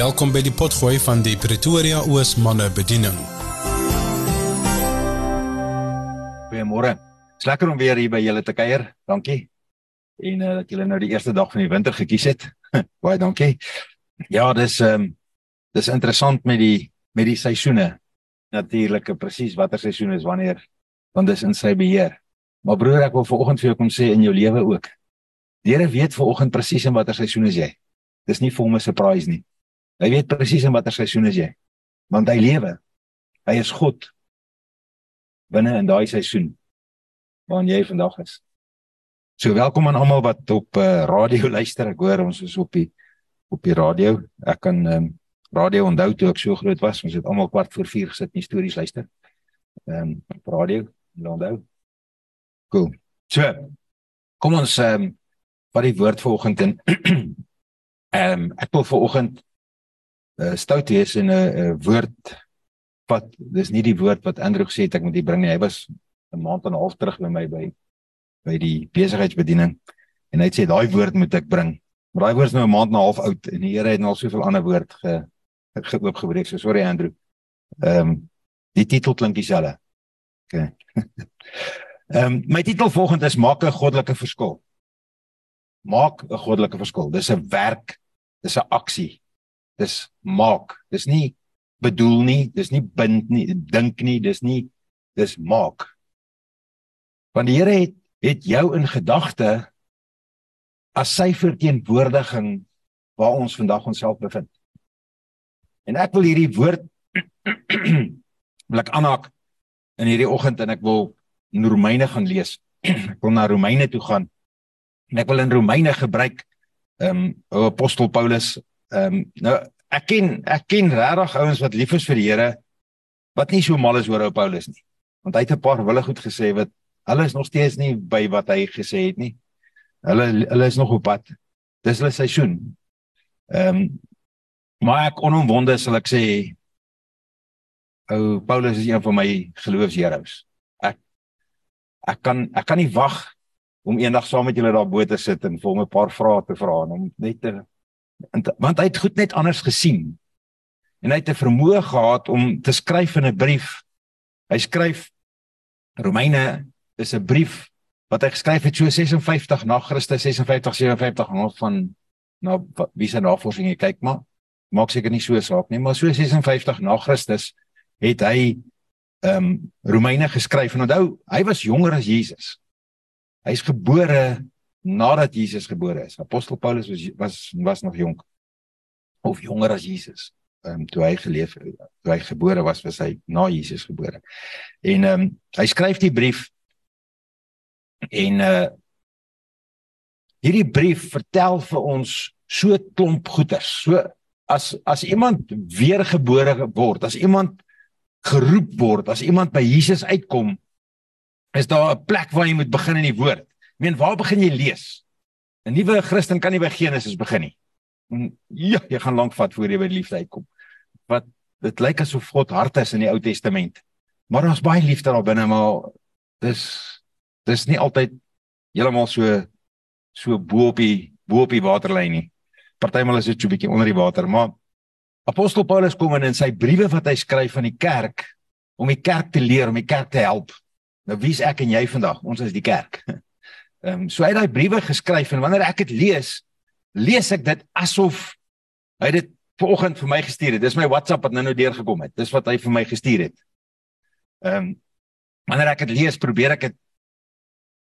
Welkom by die potgooi van die Pretoria Oos manne bediening. Goeiemôre. Dis lekker om weer hier by julle te kuier. Dankie. En uh, dat julle nou die eerste dag van die winter gekies het. Baie dankie. Ja, dis ehm um, dis interessant met die met die seisoene. Natuurlik presies watter seisoen is wanneer want dis in sy beheer. Maar broer, ek wil vanoggend vir jou kom sê in jou lewe ook. Die Here weet vanoggend presies in watter seisoen is jy. Dis nie vir hom 'n surprise nie. Hy weet presies in watter seisoen is jy. Want hy lewe. Hy is God binne in daai seisoen waarin jy vandag is. So welkom aan almal wat op uh, radio luister. Ek hoor ons is op die op die radio. Ek kan um, radio onthou toe ek so groot was. Ons het almal kwart voor 4 gesit en stories luister. Ehm um, op radio, onthou. Cool. So, kom ons ehm um, wat die woord vanoggend in ehm um, ek wil vanoggend uh, stout wees in 'n uh, woord wat dis nie die woord wat Andrew gesê het ek moet hier bring nie. Hy was 'n maand en 'n half terug by my by by die besigheidsbediening en hy het sê daai woord moet ek bring. Maar daai woord is nou 'n maand en 'n half oud en die Here het nou al soveel ander woord ge geoop gebreek. So sorry Andrew. Ehm um, die titel klink dieselfde. OK. Ehm um, my titel volgende is maak 'n goddelike verskil. Maak 'n goddelike verskil. Dis 'n werk, dis 'n aksie dis maak. Dis nie bedoel nie, dis nie bind nie, dink nie, dis nie dis maak. Want die Here het het jou in gedagte as sy verteenwoordiging waar ons vandag onsself bevind. En ek wil hierdie woord wil ek aanhaak in hierdie oggend en ek wil in Romeine gaan lees. ek wil na Romeine toe gaan. En ek wil in Romeine gebruik ehm um, apostel Paulus Ehm um, nou ek ken ek ken regtig ouens wat lief is vir die Here wat nie so mal is oor ou Paulus nie. Want hy het 'n paar wille goed gesê wat hulle is nog steeds nie by wat hy gesê het nie. Hulle hulle is nog op pad. Dis hulle seisoen. Ehm um, maar ek onomwonde sal ek sê ou Paulus is een van my geloofsheroes. Ek ek kan ek kan nie wag om eendag saam met julle daar bo te sit en vir hom 'n paar vrae te vra en om net te want hy het goed net anders gesien. En hy het 'n vermoë gehad om te skryf in 'n brief. Hy skryf Romeine is 'n brief wat hy geskryf het so 56 na Christus 56 57 hang van na wie se navorsing jy kyk maar maak seker nie so saak nie maar so 56 na Christus het hy ehm um, Romeine geskryf en onthou hy was jonger as Jesus. Hy's gebore nadat Jesus gebore is. Apostel Paulus was was was nog jonk of jonger as Jesus. Ehm um, toe hy geleef toe hy gebore was, was hy na Jesus gebore. En ehm um, hy skryf die brief en uh hierdie brief vertel vir ons so klomp goeters. So as as iemand weergebore word, as iemand geroep word, as iemand by Jesus uitkom, is daar 'n plek waar jy moet begin in die woord meen waar begin jy lees? 'n Nuwe Christen kan nie by Genesis begin nie. Ja, jy gaan lank vat voor jy by liefde uitkom. Wat dit lyk asof God hart is in die Ou Testament. Maar daar's baie liefde daar binne, maar dis dis nie altyd heeltemal so so bo op die bo op die waterlyn nie. Partymal is dit so 'n bietjie onder die water, maar Apostel Paulus kom in in sy briewe wat hy skryf aan die kerk om die kerk te leer, om die kerk te help. Nou wie's ek en jy vandag? Ons is die kerk. Ehm um, so hy het daai briewe geskryf en wanneer ek dit lees, lees ek dit asof hy dit vanoggend vir my gestuur het. Dis my WhatsApp wat nou-nou deurgekom het. Dis wat hy vir my gestuur het. Ehm um, wanneer ek dit lees, probeer ek dit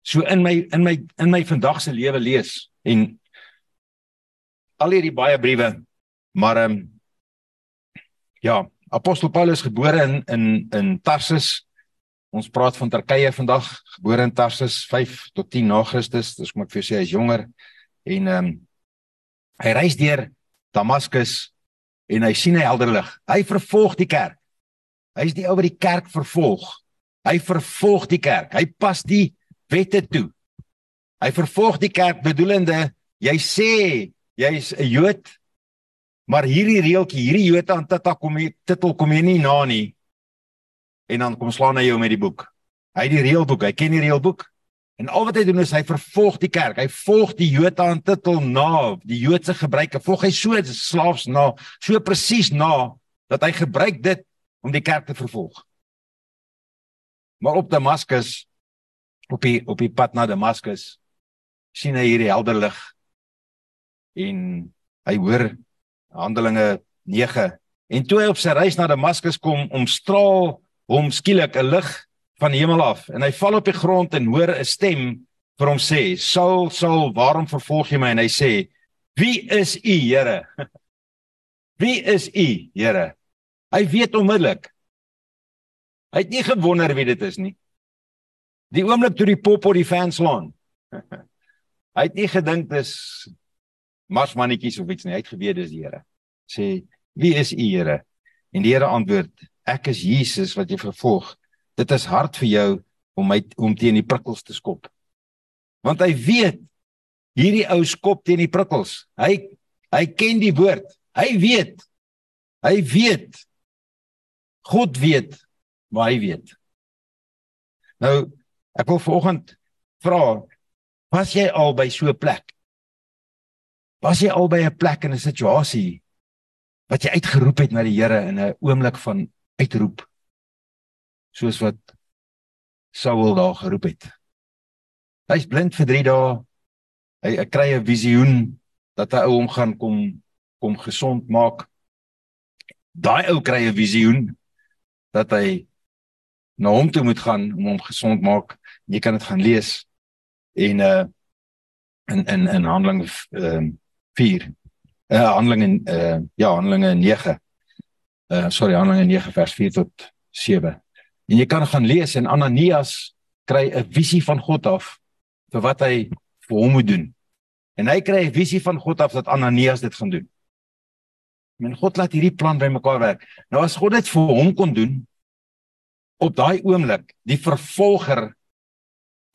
so in my in my in my vandag se lewe lees en al hierdie baie briewe maar ehm um, ja, apostel Paulus gebore in in in Tarsus Ons praat van Turkye vandag, gebore in Tarsus 5 tot 10 na Christus. Dis kom ek vir jou sê hy is jonger en ehm um, hy reis deur Damaskus en hy sien 'n helder lig. Hy vervolg die kerk. Hy is die ou wat die kerk vervolg. Hy vervolg die kerk. Hy pas die wette toe. Hy vervolg die kerk bedoelende jy sê jy's 'n Jood maar hierdie reeltjie, hierdie Jode aan Tata kom jy titel kom jy nie na nie en dan kom slaan hy jou met die boek. Hy het die reëlboek, hy ken die reëlboek En al wat hy doen is hy vervolg die kerk. Hy volg die Jode aan titel na, die Joodse gebruike. Volg hy so slaafs na, so presies na dat hy gebruik dit om die kerk te vervolg. Maar op Damaskus op die op die pad na Damaskus sien hy hierdie helder lig en hy hoor Handelinge 9 en toe hy op sy reis na Damaskus kom omstraal hom skielik 'n lig van die hemel af en hy val op die grond en hoor 'n stem vir hom sê: "Saul, Saul, waarom vervolg jy my?" En hy sê: "Wie is u, Here?" Wie is u, Here? Hy weet onmiddellik. Hy het nie gewonder wie dit is nie. Die oomblik toe die pop op die fans slaan. hy het nie gedink dis marsmannetjies of iets nie. Hy het geweet dis die Here. Sê: "Wie is u, Here?" En die Here antwoord: "Ek is Jesus wat jy vervolg." dit is hard vir jou om my om teen die prikkels te skop. Want hy weet hierdie ou skop teen die prikkels. Hy hy ken die woord. Hy weet. Hy weet. God weet, maar hy weet. Nou, ek wil vanoggend vra, was jy al by so 'n plek? Was jy al by 'n plek in 'n situasie wat jy uitgeroep het na die Here in 'n oomblik van uitroep? soos wat Saul daar geroep het. Hy's blind vir 3 dae. Hy, hy kry 'n visioen dat hy ou hom gaan kom kom gesond maak. Daai ou kry 'n visioen dat hy na hom toe moet gaan om hom gesond maak. Jy kan dit gaan lees en uh in in in Handelinge ehm uh, 4 uh Handelinge uh ja Handelinge 9 uh sorry Handelinge 9 vers 4 tot 7 En jy kan gaan lees en Ananias kry 'n visie van God af vir wat hy vir hom moet doen. En hy kry 'n visie van God af dat Ananias dit gaan doen. Men God laat hierdie plan bymekaar werk. Nou as God dit vir hom kon doen op daai oomblik, die vervolger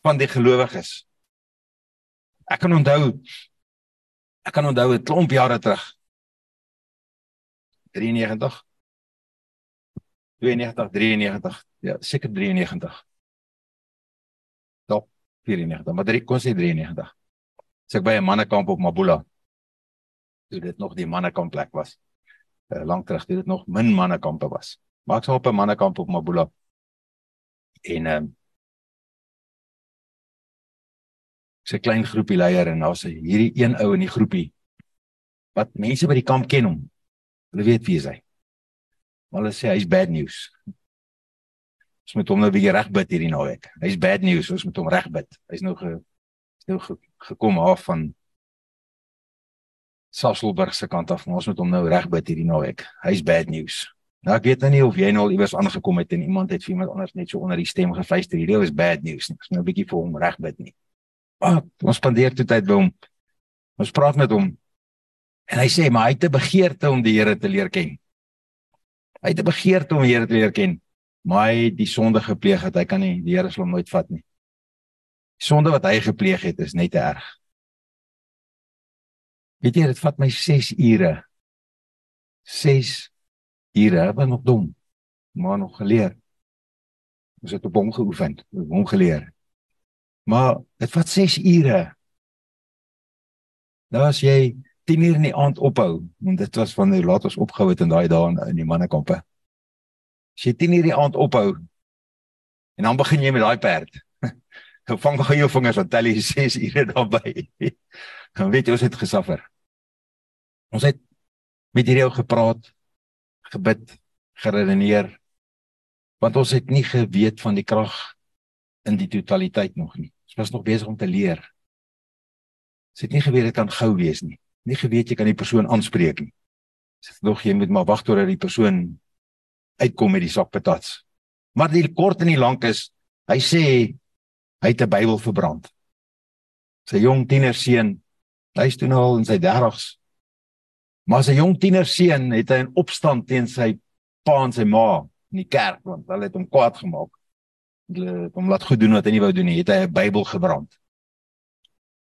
van die gelowiges. Ek kan onthou ek kan onthou 'n klomp jare terug. 93 92 93 ja seker 93 top 94 maar drie kon sê 93 so ek by 'n mannekamp op Mabula. Toe dit nog die mannekamp plek was. Uh, lank terug toe dit nog min mannekampe was. Maar ek sou op 'n mannekamp op Mabula. En ehm um, se klein groepie leier en daar's hierdie een ou in die groepie wat mense by die kamp ken hom. Hulle weet wie hy is hulle sê hy's bad news. Ons moet hom nou weer regbid hierdie naweek. Hy's bad news, ons moet hom regbid. Hy's nou ge is nou ge, gekom af van Sasselburg se kant af. Ons moet hom nou regbid hierdie naweek. Hy's bad news. Nou ek weet nou nie of jy nou al iewers aangekom het en iemand het vir iemand anders net so onder die stem gefluister. Hierdie is bad news. Ek is nou 'n bietjie vir hom regbid nie. Ah, ons spandeer toe tyd by hom. Ons praat met hom. En hy sê maar hy het 'n begeerte om die Here te leer ken. Hy het 'n begeerte om die Here te leer ken, maar hy het die sonde gepleeg dat hy kan nie die Here sal hom nooit vat nie. Die sonde wat hy gepleeg het is net erg. Weet jy, dit vat my 6 ure. 6 ure, ek was nog dom, maar nog geleer. Ons het op hom geoefen, op hom geleer. Maar dit vat 6 ure. Nou as jy 10 uur in die aand ophou, want dit was wanneer laat ons opgehou het in daai dae in, in die mannekampe. As jy 10 uur die aand ophou en dan begin jy met daai perd. Hou vang gou jou vingers wat tel jy 6 ure daarbey. Dan weet jy ons het gesuffer. Ons het met hierdie ou gepraat, gebid, geredeneer want ons het nie geweet van die krag in die totaliteit nog nie. Ons was nog besig om te leer. Ons het nie geweet dit kan gou wees nie nie geweet jy kan die persoon aanspreek nie. Sê nog jy moet maar wag totdat die persoon uitkom met die sak patats. Maar die kort en die lank is hy sê hy het 'n Bybel verbrand. Sy jong tienerseun, hy's toe nou al in sy 30's. Maar sy jong tienerseun het hy in opstand teen sy pa en sy ma in die kerk want hulle het hom kwaad gemaak. Hulle het hom laat goed doen wat hy nie wou doen nie. Het hy 'n Bybel gebrand.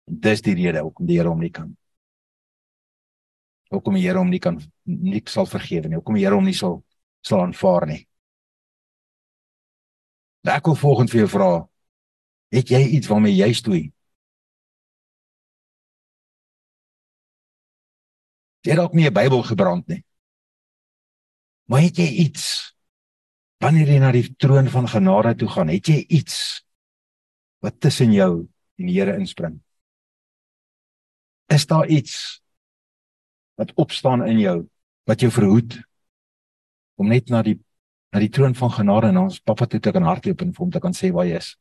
Dis die rede hoekom die Here hom nie kan hoekom die Here hom nie kan nie sal vergewe nie. Hoekom die Here hom nie sal sal aanvaar nie. Ek wil volgens vir jou vra. Het jy iets waarmee jy stoei? Jy dalk nie 'n Bybel gebrand nie. Maar het jy iets wanneer jy na die troon van genade toe gaan, het jy iets wat tussen jou en die Here inspring? Is daar iets wat opstaan in jou wat jou verhoed om net na die na die troon van genade en ons Pappa toe te kan hardloop en vir hom te kan sê waar jy is?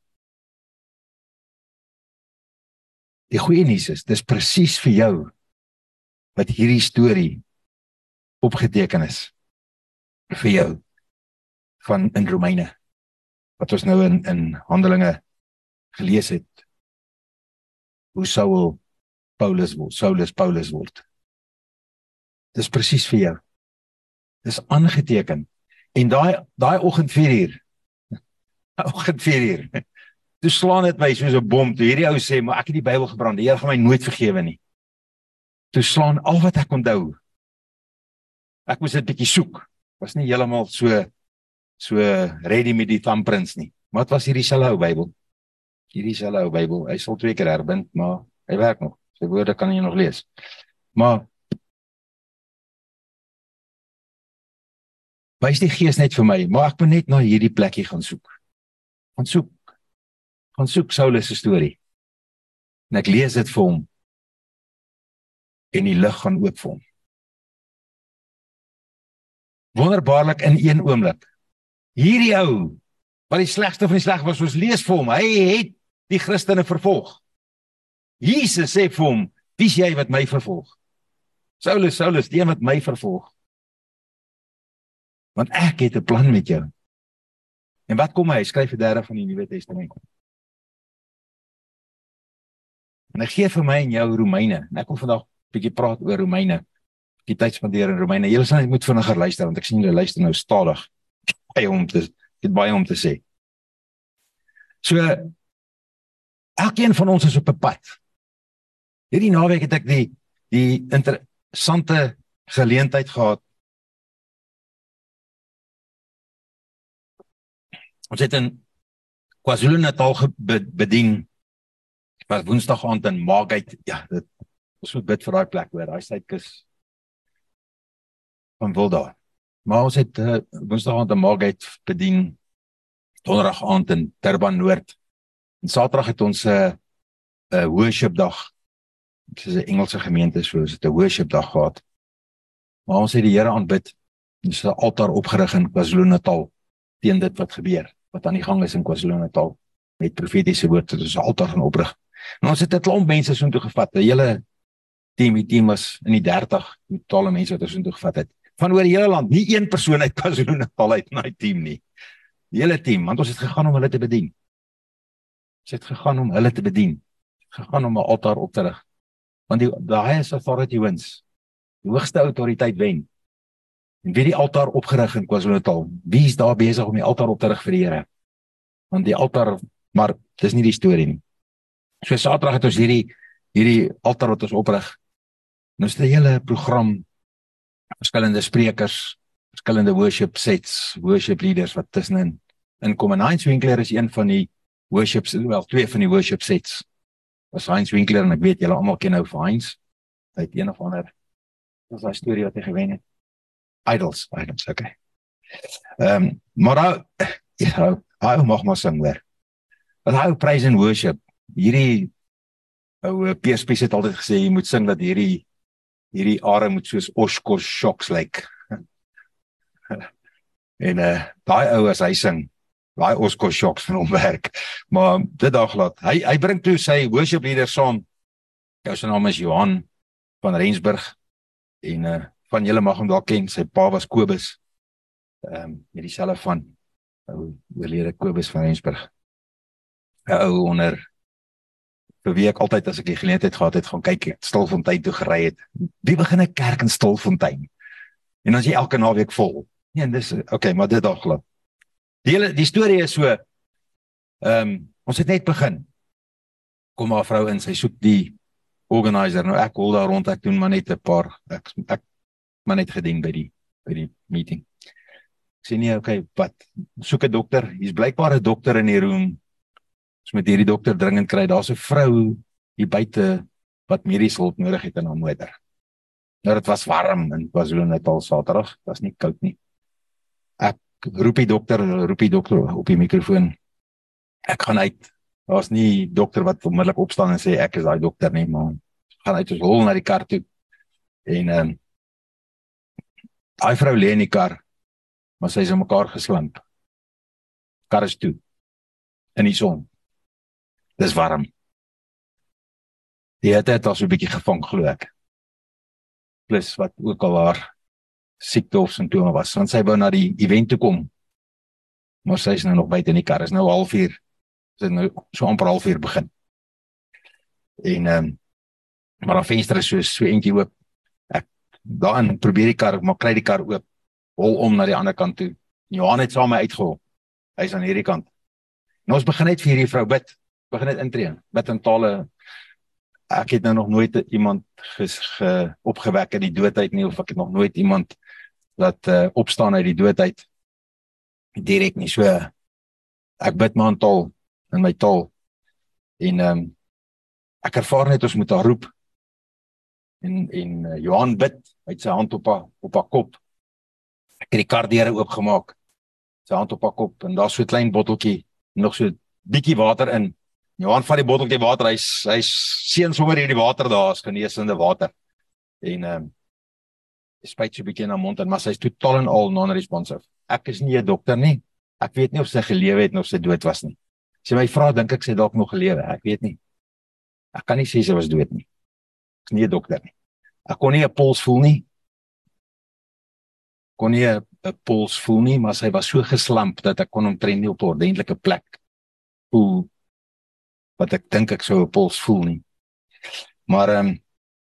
Die goeie nuus is, dis presies vir jou wat hierdie storie opgeteken is vir jou van in Romeine wat ons nou in in Handelinge gelees het hoe Saul Paulus word Saulus Paulus word dis presies vir jou dis aangeteken en daai daai oggend 4 uur oggend 4 uur toe slaan dit my soos 'n bom toe hierdie ou sê maar ek het die Bybel gebrand die Here gaan my nooit vergewe nie toe slaan al wat ek onthou. Ek moes 'n bietjie soek. Was nie heeltemal so so ready met die thumbprints nie. Maar wat was hierdie selfe ou Bybel? Hierdie selfe ou Bybel. Hy sal twee keer herbind, maar hy werk nog. Sy woorde kan jy nog lees. Maar Wys die gees net vir my, maar ek moet net na hierdie plekkie gaan soek. Gaan soek. Gaan soek Saulus se storie. En ek lees dit vir hom en die lig gaan oop vir hom. Wonderbaarlik in een oomblik. Hierdie ou wat die slegste van die sleg was, ons lees vir hom. Hy het die Christene vervolg. Jesus sê vir hom: "Wie's jy wat my vervolg?" Saulus, Saulus, die een wat my vervolg. Want ek het 'n plan met jou. En wat kom hy? Hy skryf 'n derde van die Nuwe Testament. En hy gee vir my en jou Romeine. En ek kom vandag bietjie praat oor Romeine. Die tyd spandeer in Romeine. Julle sal moet vinniger luister want ek sien julle luister nou stadig. Baie om te dit baie om te sê. So elkeen van ons is op 'n pad. Hierdie naweek het ek die die interessante geleentheid gehad. Ons het in KwaZulu-Natal bedien was Woensdag aand in Margate. Ja, dit Ons moet bid vir daai plek hoor, daai suidkus van Wilda. Maar ons het uh, Woensdag aand in Margate bedien. Donderdag aand in Durban Noord. En Saterdag het ons 'n uh, 'n uh, worship dag. Dit is 'n Engelse gemeente so, ons het 'n worship dag gehad. Maar ons het die Here aanbid. Ons het 'n altaar opgerig in KwaZulu-Natal teen dit wat gebeur, wat aan die gang is in KwaZulu-Natal. Met profetiese woorde. Dit is 'n altaar gaan oprig. En ons het 'n klomp mense so intoe gevat. 'n Hele team die team was in die 30 totale mense wat ons intoe gevat het. Van oor die hele land nie een persoon uit KwaZulu-Natal uit in daai team nie. Die hele team want ons het gegaan om hulle te bedien. Ons het gegaan om hulle te bedien. Gegaan om 'n altaar op te rig. Want die daai is authority wins. Die hoogste autoriteit wen. en wie die altaar opgerig in KwaZulu-Natal wie is daar besig om die altaar op te rig vir die Here want die altaar maar dis nie die storie nie so Saterdag het ons hierdie hierdie altaar wat ons oprig Nou is 'n hele program verskillende sprekers, verskillende worship sets, worship leaders wat tussenin inkom en Heinz Winkler is een van die worships, wel twee van die worship sets. Was Heinz Winkler en ek weet julle almal ken nou vir Heinz. Hy het een of ander dis 'n storie wat hy gewen het. Idols, idols, okay. Ehm, um, maar ou ja, hy mag maar sing weer. Want hy praise and worship. Hierdie ou Pies het altyd gesê jy moet sing dat hierdie hierdie are moet soos Oshkosh shocks lyk. en eh uh, daai ou as hy sing, daai Oshkosh shocks van hom werk. Maar dit dag laat. Hy hy bring toe sy worship leader saam. Jou se naam is Johan van Rensburg en uh, van julle mag hom dalk ken. Sy pa was Kobus. Ehm um, met dieselfde van ou oorlede Kobus van Rensburg. 'n Ou onder vir wie ek altyd as ek die geleentheid gehad het gaan kyk Stilfontein toe gery het. Wie begin 'n kerk in Stilfontein? En dan is jy elke naweek vol. Nee, dis okay, maar dit dalk glad. Die hele die storie is so ehm um, ons het net begin. Kom maar vrou in, sy soek die organizer. Nou ek hol daar rond, ek doen maar net 'n paar ek ek maar net gedien by die by die meeting. Ek sê nee, okay, wat? Soek 'n dokter. Hier's blykbaar 'n dokter in die room Ons moet hierdie dokter dringend kry. Daar's 'n vrou hier buite wat mediese hulp nodig het in haar moeder. Nou dit was warm in KwaZulu-Natal Saterdag. Dit was nie koud nie. Ek roep die dokter, roep die dokter op die mikrofoon. Ek gaan uit. Daar's nie dokter wat onmiddellik opstaan en sê ek is daai dokter nie, maar gaan uit ons hol na die kar toe. En ehm um, daai vrou lê in die kar, maar sy is in mekaar geslimp. Kar is toe in die son. Dis warm. Die het dit al so 'n bietjie gevang glo ek. Plus wat ook al haar siekte of simptome was, want sy wou na die event toe kom. Maar sy is nou nog buite in die kar. Is nou 0.5. Dit nou so amper 0.5 begin. En ehm um, maar haar venster is so so eentjie oop. Daarin probeer die kar, maar kry die kar oop. Hol om na die ander kant toe. Johan het saam uitgehol. Hy's aan hierdie kant. Nou ons begin net vir hierdie vrou bid. Begin net intree. Bid in tale ek het nou nog nooit iemand ges, ge, opgewek uit die doodheid nie of ek het nog nooit iemand wat uh, opstaan uit die doodheid direk nie so ek bid maar in taal in my taal en ehm um, ek ervaar net ons moet haar roep en en uh, Johan bid uit sy hand op haar op haar kop ek het die kar deure oopgemaak sy hand op haar kop en daar's so 'n klein botteltjie nog so bietjie water in Johan vat die botteltjie water. Hy's hy's seën sommer hierdie water daar is geneesende water. En ehm um, spyt so 'n bietjie na mond en maar hy's totaal en al non-responsive. Ek is nie 'n dokter nie. Ek weet nie of sy gelewe het of sy dood was nie. Sy my vra dink ek sy dalk nog gelewe. Ek weet nie. Ek kan nie sê sy was dood nie. Ek is nie 'n dokter nie. Ek kon nie 'n puls voel nie. Kon nie 'n puls voel nie, maar sy was so geslamp dat ek kon omtrent nie op 'n ordentlike plek voel wat ek dink ek sou 'n puls voel nie. Maar ehm um,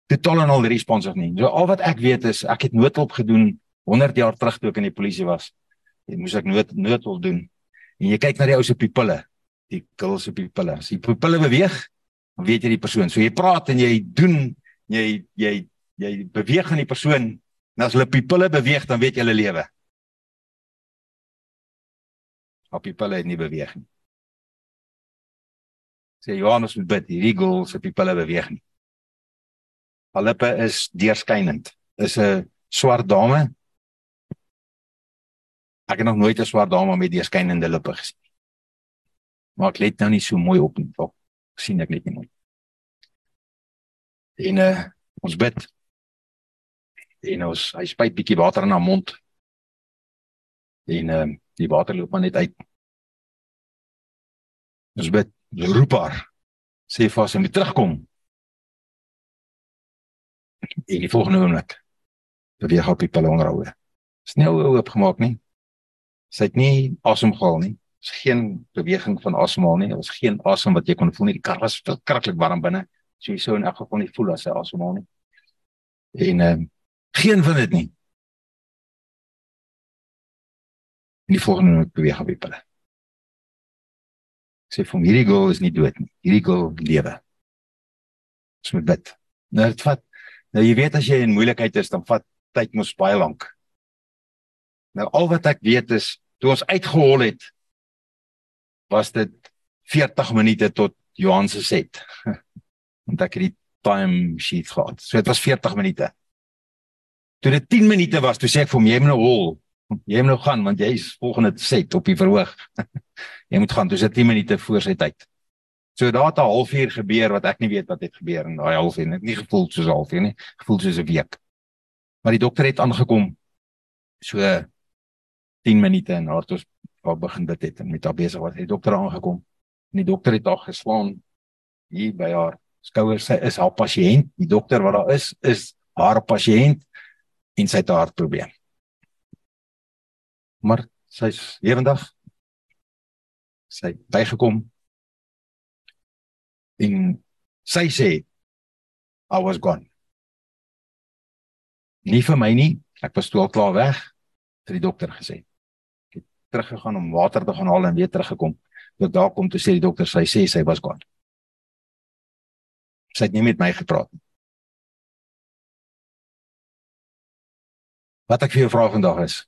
totaal en al responsive nie. So al wat ek weet is ek het noodhulp gedoen 100 jaar terug toe ek in die polisie was. Ek moes ek nood noodhulp doen. En jy kyk na die ou se pupille, die kil se pupille. As die pupille beweeg, dan weet jy die persoon. So jy praat en jy doen, jy jy jy beweeg aan die persoon. En as hulle pupille beweeg, dan weet jy hulle lewe. Op pupille het nie beweeg nie sê Johannes moet bid, hierdie girl se pupille beweeg nie. Haar lippe is deurskynend. Is 'n swart dame. Ek het nog nooit 'n swart dame met deurskynende lippe gesien. Maar ek let nou nie so mooi op nie. Ek sien ek net nie mooi. En uh, ons bid. En ons hy spuit bietjie water in haar mond. En uh, die water loop maar net uit. Ons bid. Roep haar. Sê vir sy moet terugkom. En die volgende oomblik beweeg palongrawe is nie ou oopgemaak nie. Sy het nie asemhaal nie. Is geen beweging van asemhaal nie. Was geen asem wat jy kon voel nie. Die kar was verskriklik warm binne so jy sou in elk geval nie voel as sy asemhaal nie en uh, geen van dit nie en die volgende oomblik beweeg op die palongrawe sê vir hierdie girl is nie dood nie. Hierdie girl lewe. Ons moet bid. Nou dit vat nou jy weet as jy in moeilikheid is dan vat tyd mos baie lank. Nou al wat ek weet is toe ons uitgehol het was dit 40 minute tot Johan se set. Want ek het die time sheet gehad. So dit was 40 minute. Toe dit 10 minute was, toe sê ek vir hom jy moet nou hol. Jy moet nou gaan want jy is volgende set op die verhoog. jy moet gaan, dis 10 minute voor sy tyd. So daar het 'n halfuur gebeur wat ek nie weet wat het gebeur in daai halfuur nie. Nie gevoel soos 'n halfuur nie, gevoel soos 'n week. Maar die dokter het aangekom so 10 minute en haar het ons begin bid het en met haar besig was. Die dokter aangekom en die dokter het haar geslaan hier by haar skouer. Sy is haar pasiënt. Die dokter wat daar is, is haar pasiënt en sy het 'n hartprobleem. Maar sy's lewendig sy bygekom en sy sê I was gone. Nie vir my nie, ek was toe al klaar weg, het die dokter gesê. Ek het teruggegaan om water te gaan haal en weer teruggekom. Toe daar kom toe sê die dokter sy sê sy was gone. Sy het nie met my gepraat nie. Wat ek vir jou vra vandag is,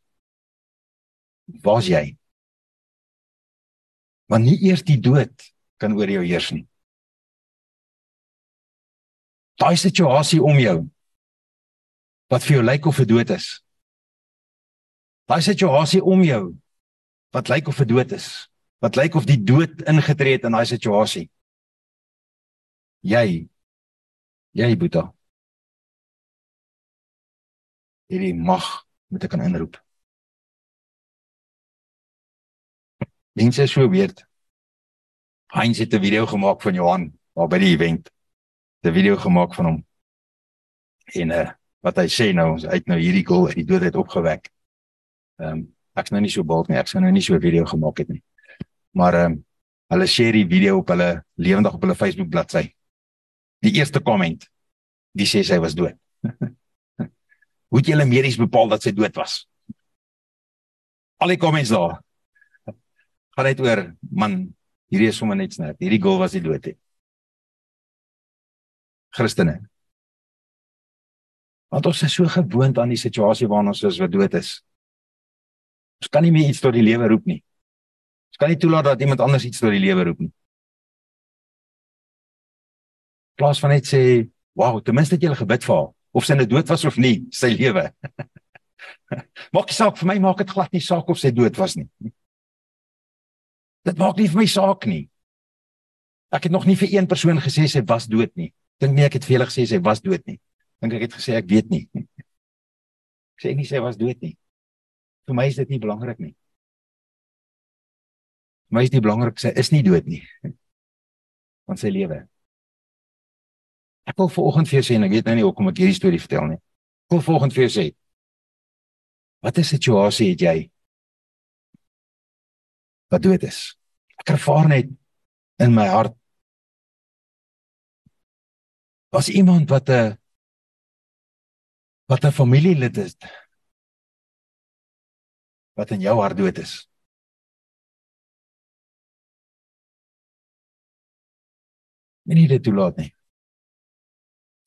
waar's jy? want nie eers die dood kan oor jou heers nie. Daai situasie om jou wat vir jou lyk of verdood is. Daai situasie om jou wat lyk of verdood is, wat lyk of die dood ingetree het in daai situasie. Jy jy Boeta. Hierdie mag moet ek kan inroep. Mense is so weird. Heinz het 'n video gemaak van Johan daar by die event. 'n Video gemaak van hom. En uh wat hy sê nou, hy het nou hierdie goal uit die dood uit opgewek. Ehm um, ek's nou nie so bold nie. Ek sou nou nie so 'n video gemaak het nie. Maar ehm um, hulle share die video op hulle lewendig op hulle Facebook bladsy. Die eerste komment, die sê sy was dood. Hoe het julle medies bepaal dat sy dood was? Al die comments daar. Gaan net oor man hierdie is sommer net snap. Hierdie goal was die dood het Christene. Want ons is so gewoond aan die situasie waarin ons is wat dood is. Ons kan nie meer iets tot die lewe roep nie. Ons kan nie toelaat dat iemand anders iets tot die lewe roep nie plaas van net sê wow ten minste het jy gebid vir haar of sy nou dood was of nie sy lewe maak nie saak vir my maak dit glad nie saak of sy dood was nie Dit maak nie vir my saak nie. Ek het nog nie vir een persoon gesê sy was dood nie. Dink nie ek het vir julle gesê sy was dood nie. Dink ek het gesê ek weet nie. Ek sê nie sy was dood nie. Vir my is dit nie belangrik nie. Vir my is nie belangrik sy is nie dood nie. Want sy lewe. Ek wil vanoggend vir jou sê en ek weet nou nie hoekom ek hierdie storie vertel nie. Ek wil vanoggend vir jou sê. Wat 'n situasie het jy wat dood is. Ek ervaar net in my hart was iemand wat 'n wat 'n familielid is wat in jou hart dood is. Moenie dit toelaat nie.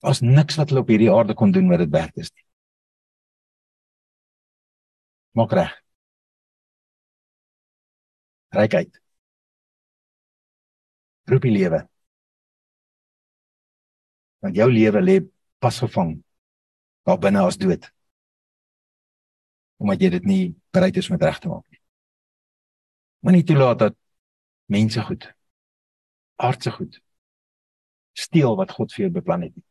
As niks wat hulle op hierdie aarde kon doen wat dit werd is nie. Maak reg rykheid. Roep die lewe. Want jou lewe lê vasgevang daar binne as dood. Omdat jy dit nie bereid is om reg te maak nie. Moenie toelaat dat mense goed aardse goed steel wat God vir jou beplan het nie.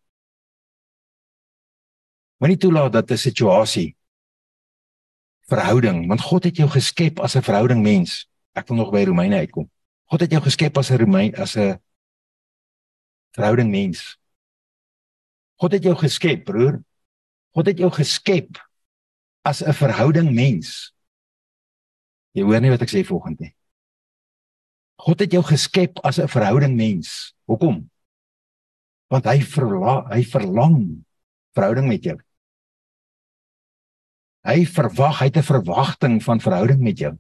Moenie toelaat dat 'n situasie verhouding, want God het jou geskep as 'n verhouding mens ek wil nog by Romeine uitkom. God het jou geskep as 'n Romein as 'n verhouding mens. God het jou geskep, broer. God het jou geskep as 'n verhouding mens. Jy hoor nie wat ek sê volgens nie. God het jou geskep as 'n verhouding mens. Hoekom? Want hy verla hy verlang verhouding met jou. Hy verwag, hy het 'n verwagting van verhouding met jou.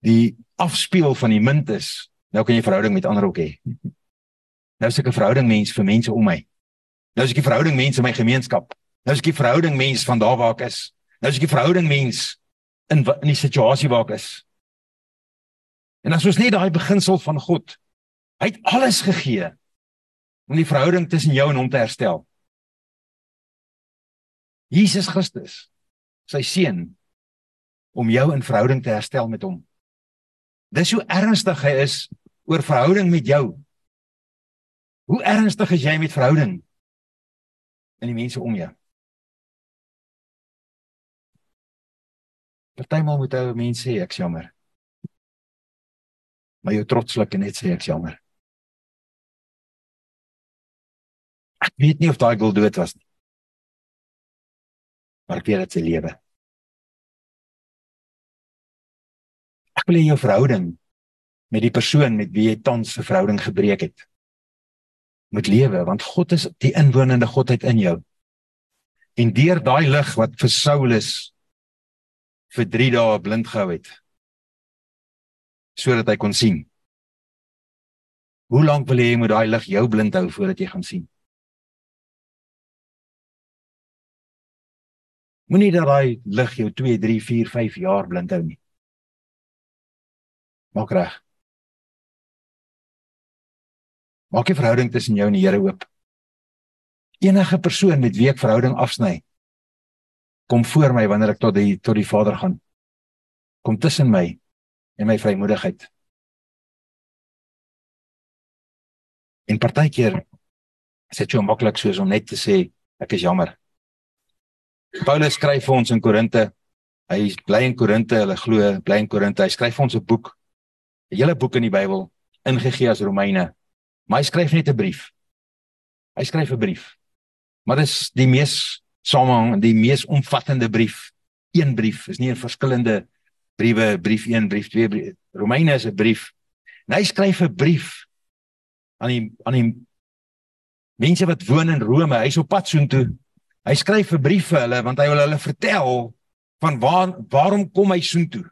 die afspeel van die munt is, nou kan jy verhouding met ander ook hê. Nou is ek 'n verhouding mens vir mense om my. Nou is ek 'n verhouding mens in my gemeenskap. Nou is ek 'n verhouding mens van daar waar ek is. Nou is ek 'n verhouding mens in in die situasie waar ek is. En as ons net daai beginsel van God, hy het alles gegee om die verhouding tussen jou en hom te herstel. Jesus Christus, sy seun om jou in verhouding te herstel met hom. Dis hoe ernstig hy is oor verhouding met jou. Hoe ernstig is jy met verhouding in die mense om jou? Partymal moet ou mense sê ek's jammer. Maar jou trotslik net sê ek's jammer. Ek weet nie of daai gul dood was nie. Maar ek weet dit se lewe. Ek wil hê jou verhouding met die persoon met wie jy tans 'n verhouding gebreek het moet lewe want God is die inwonende godheid in jou. En deur daai lig wat vir Saulus vir 3 dae blind gehou het sodat hy kon sien. Hoe lank wil jy moet daai lig jou blind hou voordat jy gaan sien? Moenie dat daai lig jou 2, 3, 4, 5 jaar blind hou nie. Maak reg. Maak die verhouding tussen jou en die Here oop. Enige persoon met wie ek verhouding afsny, kom voor my wanneer ek tot die tot die Vader gaan. Kom tussen my en my vrymoedigheid. En partykeer is dit so maklik soos om net te sê ek is jammer. Paulus skryf vir ons in Korinte. Hy bly in Korinte, hulle glo bly in Korinte. Hy skryf ons 'n boek. 'n Hele boek in die Bybel ingegee as Romeine. Maar hy skryf net 'n brief. Hy skryf 'n brief. Maar dit is die mees samehang, die mees omvattende brief. Een brief, is nie 'n verskillende briewe, brief 1, brief 2, brief. Romeine is 'n brief. En hy skryf 'n brief aan die aan die mense wat woon in Rome. Hy's op pad soontoe. Hy skryf 'n brief vir hulle want hy wil hulle vertel van waar waarom kom hy soontoe?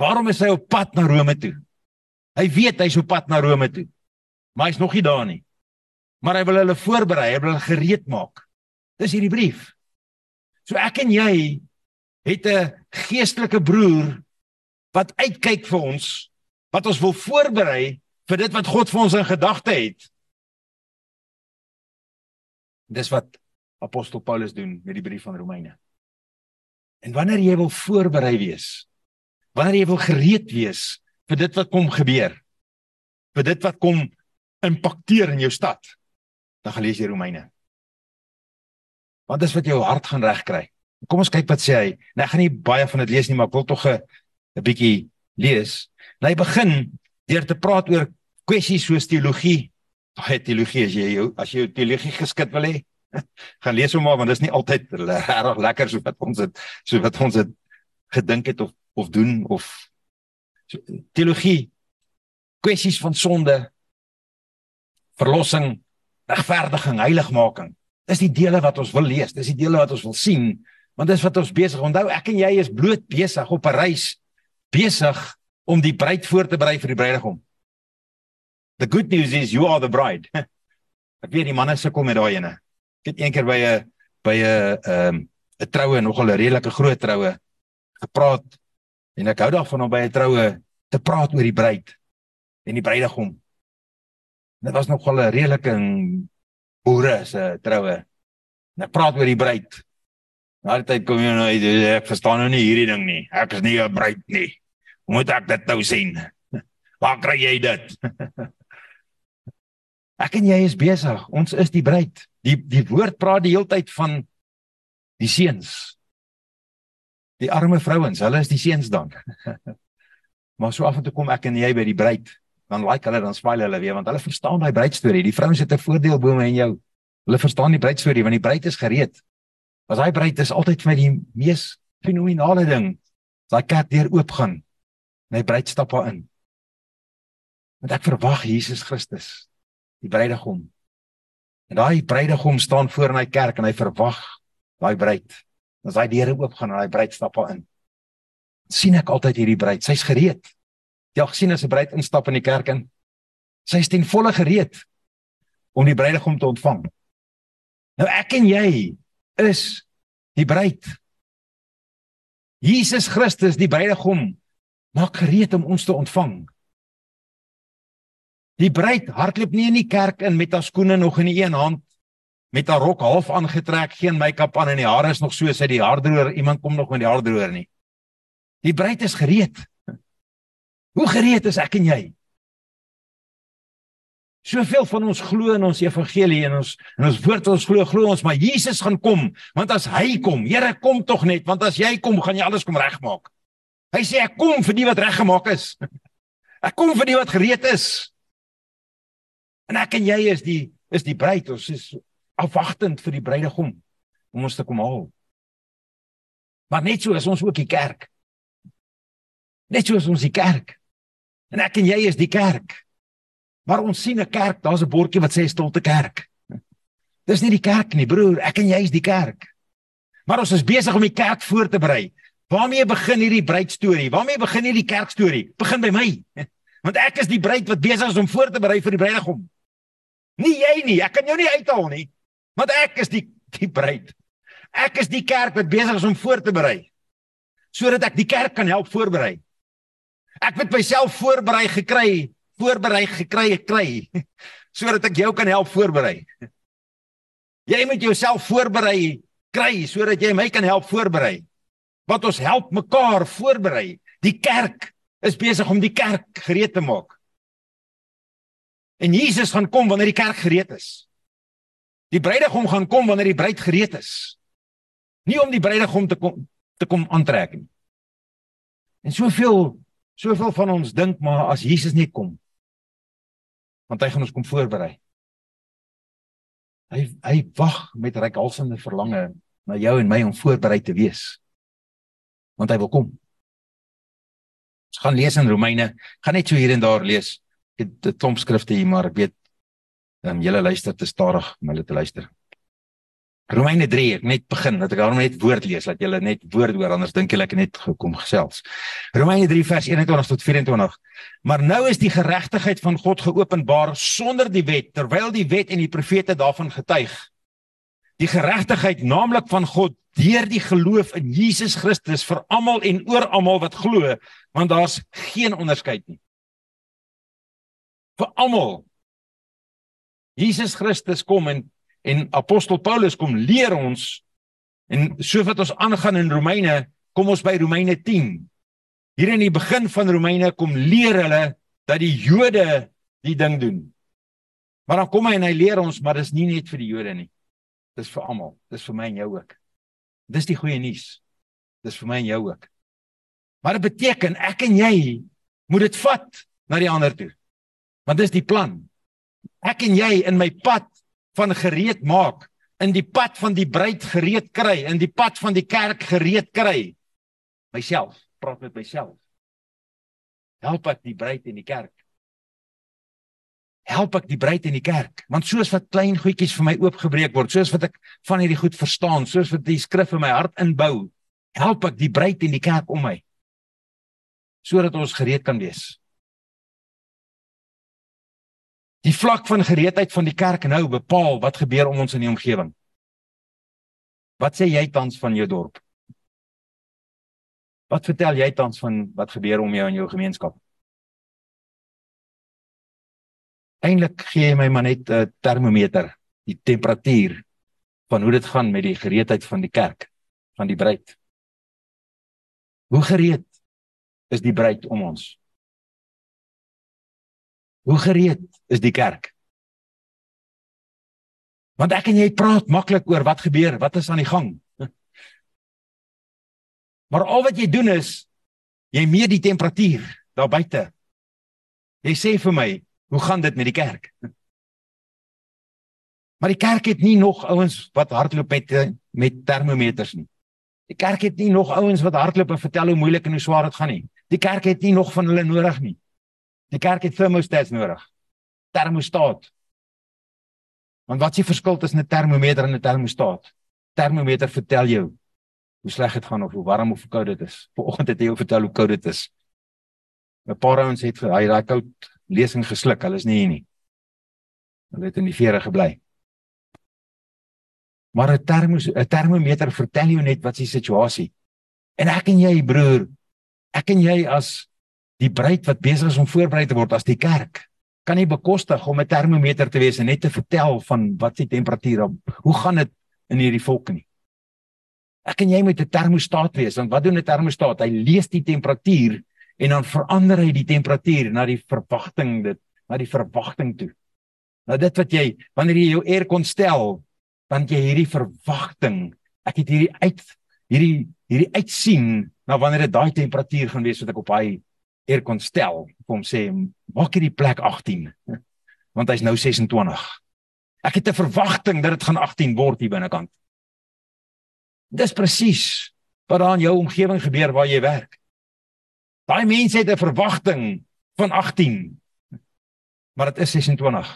Waarom is hy op pad na Rome toe? Hy weet hy's op pad na Rome toe. Maar hy's nog nie daar nie. Maar hy wil hulle voorberei, hy wil hulle gereed maak. Dis hierdie brief. So ek en jy het 'n geestelike broer wat uitkyk vir ons, wat ons wil voorberei vir dit wat God vir ons in gedagte het. Dis wat apostel Paulus doen met die brief van Romeine. En wanneer jy wil voorberei wees, wanneer jy wil gereed wees vir dit wat kom gebeur, vir dit wat kom impakteer in jou stad, dan gaan lees jy Romeine. Want dis wat jou hart gaan regkry. Kom ons kyk wat sê hy. Nou ek gaan nie baie van dit lees nie, maar ek wil tog 'n bietjie lees. Nou hy begin deur te praat oor kwessies soos teologie. Baie teologie as jy jou as jy jou teologie geskit wil hê, gaan lees hom maar want dit is nie altyd reg lekker so wat ons het so wat ons het gedink het of of doen of so, teologie kwessies van sonde verlossing regverdiging heiligmaking dis die dele wat ons wil lees dis die dele wat ons wil sien want dis wat ons besig onthou ek en jy is bloot besig op 'n reis besig om die bruid voor te berei vir die bruidegom. The good news is you are the bride. Ek weet die manne sukkel met daai ene Ek het eendag by 'n by 'n ehm 'n troue nogal 'n redelike groot troue gepraat en ek hou daarvan om by 'n troue te praat oor die bruid en die bruidegom. Dit was nogal 'n redelike boere se troue. En ek praat oor die bruid. Na die tyd kom jy nou uit, ek verstaan nou nie hierdie ding nie. Ek is nie 'n bruid nie. Hoe moet ek dit nou sien? Waar kry jy dit? Ek en jy is besig. Ons is die bruid. Die die woord praat die heeltyd van die seuns. Die arme vrouens, hulle is die seuns dan. maar so af en toe kom ek en jy by die bruid, dan like hulle dan smile hulle weer want hulle verstaan daai bruidstorie. Die vrouens het 'n voordeel bo my en jou. Hulle verstaan die bruidstorie want die bruid is gereed. As daai bruid is altyd vir die mees fenominale ding. Daai kerk deur oop gaan. My bruid stap daar in. Want ek verwag Jesus Christus die bruidegom. En daai bruidegom staan voor in hy kerk en hy verwag daai bruid. As hy deure oop gaan en daai bruid stap in. sien ek altyd hierdie bruid, sy's gereed. Jy al gesien as 'n bruid instap in die kerk en sy's ten volle gereed om die bruidegom te ontvang. Nou ek en jy is die bruid. Jesus Christus, die bruidegom, maak gereed om ons te ontvang. Die bruid hardloop nie in die kerk in met haar skoene nog in die een hand met haar rok half aangetrek, geen make-up aan en die hare is nog so sy die haardroër, iemand kom nog met die haardroër nie. Die bruid is gereed. Hoe gereed is ek en jy? Soveel van ons glo in ons evangelie en ons en ons woord ons glo glo ons maar Jesus gaan kom want as hy kom Here kom tog net want as jy kom gaan jy alles kom regmaak. Hy sê ek kom vir die wat reggemaak is. Ek kom vir die wat gereed is. En ek en jy is die is die bruid, ons is afwagtend vir die bruidegom om ons te kom haal. Maar net so is ons ook die kerk. Net so is ons die kerk. En ek en jy is die kerk. Maar ons sien 'n kerk, daar's 'n bordjie wat sê stilte kerk. Dis nie die kerk nie, broer, ek en jy is die kerk. Maar ons is besig om die kerk voor te berei. Waarmee begin hierdie bruidstorie? Waarmee begin hierdie kerkstorie? Begin by my. Want ek is die bruid wat besig is om voor te berei vir die bruidegom. Nie jy nie, ek kan jou nie uithaal nie. Want ek is die die bruid. Ek is die kerk wat besig is om voor te berei. Sodat ek die kerk kan help voorberei. Ek het myself voorberei gekry, voorberei gekry kry sodat ek jou kan help voorberei. Jy moet jouself voorberei kry sodat jy my kan help voorberei. Wat ons help mekaar voorberei. Die kerk is besig om die kerk gereed te maak. En Jesus gaan kom wanneer die kerk gereed is. Die bruidegom gaan kom wanneer die bruid gereed is. Nie om die bruidegom te kom te kom aantrek nie. En soveel soveel van ons dink maar as Jesus nie kom want hy gaan ons kom voorberei. Hy hy wag met reikhalsende verlange na jou en my om voorberei te wees. Want hy wil kom. Ons gaan lees in Romeine, gaan net so hier en daar lees. Het 'n klomp skrifte hier, maar ek weet ehm um, julle luister te stadig om hulle te luister. Romeine 3, ek net begin dat ek daarom net woord lees dat julle net woord hoor anders dink julle ek net gekom gesels. Romeine 3 vers 21 tot 24. Maar nou is die geregtigheid van God geopenbaar sonder die wet terwyl die wet en die profete daarvan getuig. Die geregtigheid naamlik van God deur die geloof in Jesus Christus vir almal en oor almal wat glo, want daar's geen onderskeid nie. Vir almal Jesus Christus kom en En apostel Paulus kom leer ons en so wat ons aangaan in Romeine, kom ons by Romeine 10. Hier in die begin van Romeine kom leer hulle dat die Jode die ding doen. Maar dan kom hy en hy leer ons, maar dis nie net vir die Jode nie. Dis vir almal. Dis vir my en jou ook. Dis die goeie nuus. Dis vir my en jou ook. Maar dit beteken ek en jy moet dit vat na die ander toe. Want dis die plan. Ek en jy in my pad van gereed maak, in die pad van die bruid gereed kry, in die pad van die kerk gereed kry. Myself, praat met myself. Help ek die bruid en die kerk. Help ek die bruid en die kerk, want soos wat klein goedjies vir my oopgebreek word, soos wat ek van hierdie goed verstaan, soos wat die skrif in my hart inbou, help ek die bruid en die kerk om my sodat ons gereed kan wees. Die vlak van gereedheid van die kerk nou bepaal wat gebeur om ons in die omgewing. Wat sê jy tans van jou dorp? Wat vertel jy tans van wat gebeur om jou in jou gemeenskap? Eindelik gee jy my maar net 'n termometer, die temperatuur van hoe dit gaan met die gereedheid van die kerk, van die bruid. Hoe gereed is die bruid om ons? Hoe gereed is die kerk? Want ek en jy praat maklik oor wat gebeur, wat is aan die gang. Maar al wat jy doen is jy meet die temperatuur daar buite. Jy sê vir my, hoe gaan dit met die kerk? Maar die kerk het nie nog ouens wat hardloop met met termometers nie. Die kerk het nie nog ouens wat hardloop en vertel hoe moeilik en hoe swaar dit gaan nie. Die kerk het nie nog van hulle nodig nie. Die kerk het thermostats nodig. Termostaat. Want wat is die verskil tussen 'n termometer en 'n termostaat? Termometer vertel jou hoe sleg dit gaan of hoe warm of koud dit is. Vanoggend het hy jou vertel hoe koud dit is. 'n Paar ouens het hy daai koud lesing gesluk. Hulle is nie hier nie. Hulle het in die vere gebly. Maar 'n termos 'n termometer vertel jou net wat is die situasie. En ek en jy broer, ek en jy as die bruid wat besig is om voorberei te word as die kerk kan nie bekostig om 'n termometer te wees en net te vertel van wat die temperatuur op. Hoe gaan dit in hierdie volk nie? Ek en jy moet 'n termostaat wees want wat doen 'n termostaat? Hy lees die temperatuur en dan verander hy die temperatuur na die verwagting dit na die verwagting toe. Nou dit wat jy wanneer jy jou air kon stel, dan jy hierdie verwagting. Ek het hierdie uit hierdie hierdie uitsien na wanneer dit daai temperatuur gaan wees wat ek op hy eer kon stel om sê maak hierdie plek 18 want hy's nou 26 ek het 'n verwagting dat dit gaan 18 word hier binnekant. Dis presies wat daar in jou omgewing gebeur waar jy werk. Daai mense het 'n verwagting van 18 maar dit is 26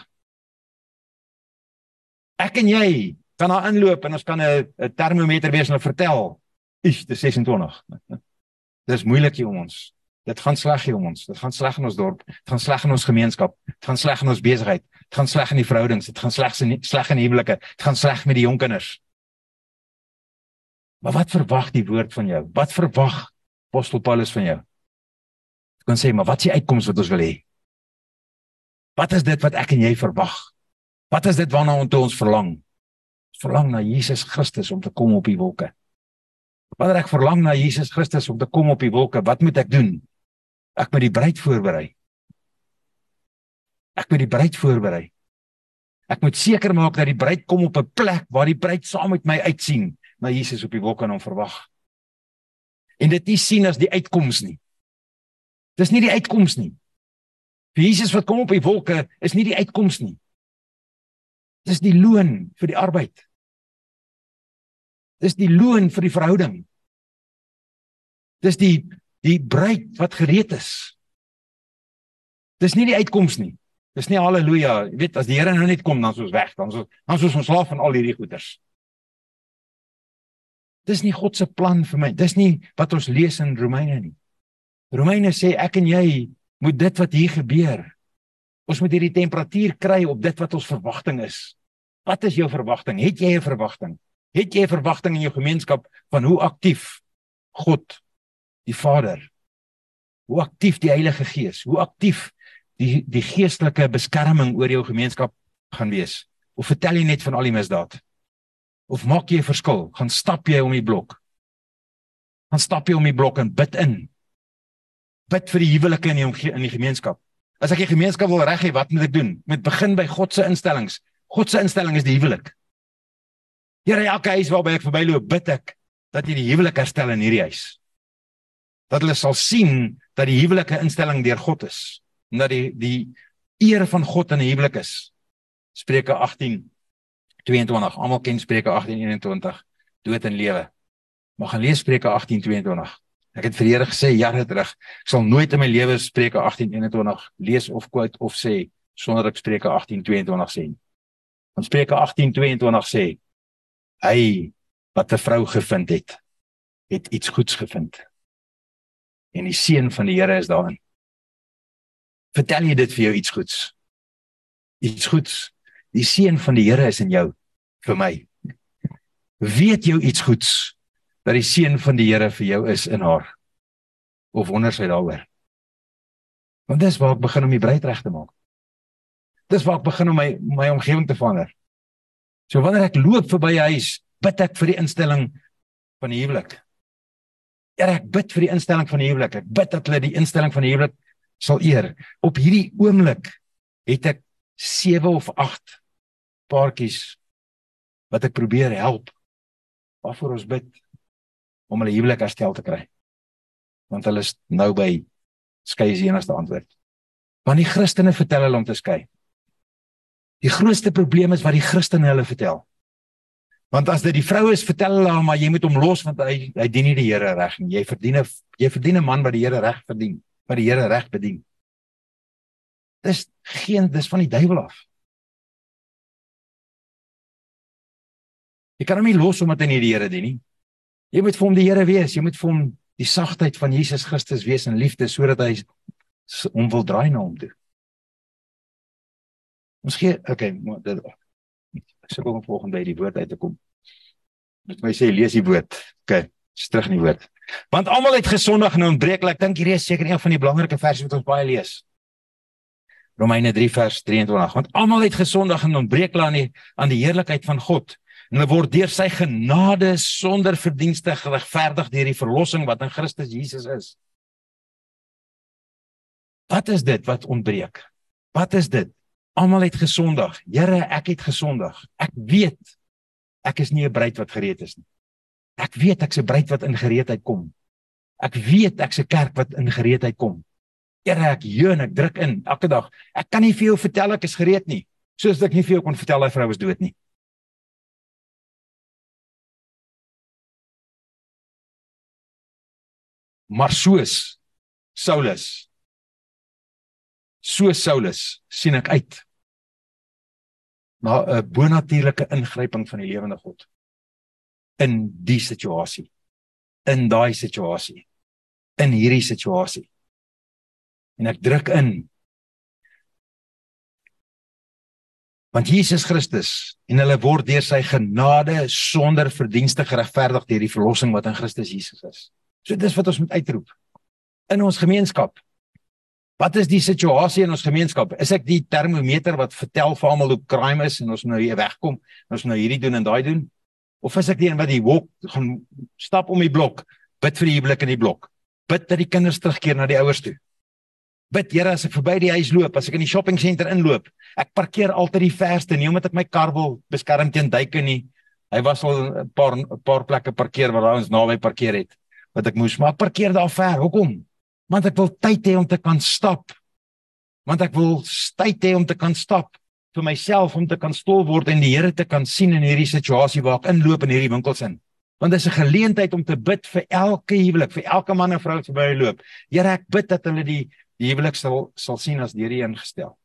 ek en jy kan daar inloop en ons kan 'n termometer wees en vertel is dit 26 dis moeilik hier om ons Dit gaan sleg hier ons. Dit gaan sleg in ons dorp. Dit gaan sleg in ons gemeenskap. Dit gaan sleg in ons besigheid. Dit gaan sleg in die verhoudings. Dit gaan sleg in sleg in huwelike. Dit gaan sleg met die jong kinders. Maar wat verwag die woord van jou? Wat verwag apostel Paulus van jou? Kan sê, maar wat is die uitkoms wat ons wil hê? Wat is dit wat ek en jy verwag? Wat is dit waarna ons verlang? Ons verlang na Jesus Christus om te kom op die wolke. Wanneer ek verlang na Jesus Christus om te kom op die wolke, wat moet ek doen? Ek moet die bruid voorberei. Ek moet die bruid voorberei. Ek moet seker maak dat die bruid kom op 'n plek waar die bruid saam met my uitsien na Jesus op die wolke en hom verwag. En dit nie sien as die uitkoms nie. Dis nie die uitkoms nie. Vir Jesus wat kom op die wolke is nie die uitkoms nie. Dis die loon vir die arbeid. Dis die loon vir die verhouding. Dis die die bruid wat gereed is. Dis nie die uitkoms nie. Dis nie haleluja, jy weet as die Here nou net kom dan is ons weg, dan is ons dan is ons ontslaaf van al hierdie goeders. Dis nie God se plan vir my. Dis nie wat ons lees in Romeine nie. Romeine sê ek en jy moet dit wat hier gebeur. Ons moet hierdie temperatuur kry op dit wat ons verwagting is. Wat is jou verwagting? Het jy 'n verwagting? Het jy 'n verwagting in jou gemeenskap van hoe aktief God die Vader, hoe aktief die Heilige Gees, hoe aktief die die geestelike beskerming oor jou gemeenskap gaan wees? Of vertel jy net van al die misdaad? Of maak jy 'n verskil? Gaan stap jy om die blok? Gaan stap jy om die blok en bid in? Bid vir die huwelike in die in die gemeenskap. As ek die gemeenskap wil reg hê, wat moet ek doen? Met begin by God se instellings. God se instelling is die huwelik. Here, elke huis waarby ek verbyloop, bid ek dat jy die huwelik herstel in hierdie huis. Dat hulle sal sien dat die huwelike instelling deur God is en dat die die eer van God in 'n huwelik is. Spreuke 18:22. Almal ken Spreuke 18:21. Dood en lewe. Maar gaan lees Spreuke 18:22. Ek het vir Here gesê jare terug, ek sal nooit in my lewe Spreuke 18:21 lees of quote of sê sonder ek Spreuke 18:22 sê. Want Spreuke 18:22 sê hy wat 'n vrou gevind het, het iets goeds gevind. En die seën van die Here is daarin. Vertel jy dit vir jou iets goeds? Iets goeds. Die seën van die Here is in jou vir my. Weet jou iets goeds dat die seën van die Here vir jou is in haar? Of wonder sy daaroor? Want dis waar ek begin om die breed reg te maak. Dis waar ek begin om my my omgewing te verander. So wanneer ek loop verby 'n huis, bid ek vir die instelling van die huwelik. Ja, ek bid vir die instelling van die huwelik. Ek bid dat hulle die instelling van die huwelik sal eer. Op hierdie oomblik het ek 7 of 8 paartjies wat ek probeer help. Waarvoor ons bid om hulle huwelik herstel te kry. Want hulle is nou by skei is die enigste antwoord. Want die Christene vertel hulle om te skei. Die grootste probleem is wat die Christene hulle vertel. Want as dit die vrou is, vertel hulle haar maar jy moet hom los want hy hy dien nie die Here reg nie. Jy verdien 'n jy verdien 'n man wat die Here reg verdien, wat die Here reg bedien. Dis geen dis van die duiwel af. Jy kan hom nie los omdat hy nie die Here dien nie. Jy moet vir hom die Here wees, jy moet vir hom die sagtheid van Jesus Christus wees in liefde sodat hy hom wil draai na hom toe. Ons gee okay, maar dit ek sê kom volgende by die woord uit te kom. Moet my sê lees die woord. Okay, is terug in die woord. Want almal het gesondig en ontbreek. Ek dink hierdie is seker een van die belangrike verse wat ons baie lees. Romeine 3 vers 23. Want almal het gesondig en ontbreek aan die aan die heerlikheid van God. En hulle word deur sy genade sonder verdienste geregverdig deur die verlossing wat in Christus Jesus is. Wat is dit wat ontbreek? Wat is dit? Almal het gesondig. Here, ek het gesondig. Ek weet ek is nie 'n bruid wat gereed is nie. Ek weet ek's 'n bruid wat in gereedheid kom. Ek weet ek's 'n kerk wat in gereedheid kom. Here, ek jeun, ek druk in elke dag. Ek kan nie vir jou vertel ek is gereed nie, soos ek nie vir jou kon vertel hy vrou is dood nie. Maar soos Saulus so Saulus sien ek uit na 'n bonatuurlike ingryping van die lewende God in die situasie in daai situasie in hierdie situasie. En ek druk in. Want Jesus Christus en hulle word deur sy genade sonder verdienste geregverdig deur die verlossing wat in Christus Jesus is. So dis wat ons moet uitroep. In ons gemeenskap Wat is die situasie in ons gemeenskap? Is ek die termometer wat vertel vir almal hoe crime is en ons nou hier wegkom, ons nou hierdie doen en daai doen? Of is ek die een wat die walk gaan stap om die blok, bid vir die huwelik in die blok, bid dat die kinders terugkeer na die ouers toe? Bid Here as ek verby die huis loop, as ek in die shopping center inloop, ek parkeer altyd die verste, nie omdat ek my kar wil beskerm teen duike nie. Hy was al 'n paar 'n paar plekke parkeer waar ons naby parkeer het wat ek moes, maar ek parkeer daar ver. Hoekom? Want ek wil tyd hê om te kan stap. Want ek wil tyd hê om te kan stap vir myself om te kan stil word en die Here te kan sien in hierdie situasie waar ek inloop in hierdie winkels in. Want dit is 'n geleentheid om te bid vir elke huwelik, vir elke man en vrou wat verby loop. Here, ek bid dat hulle die die huwelik sal sal sien as deur U ingestel.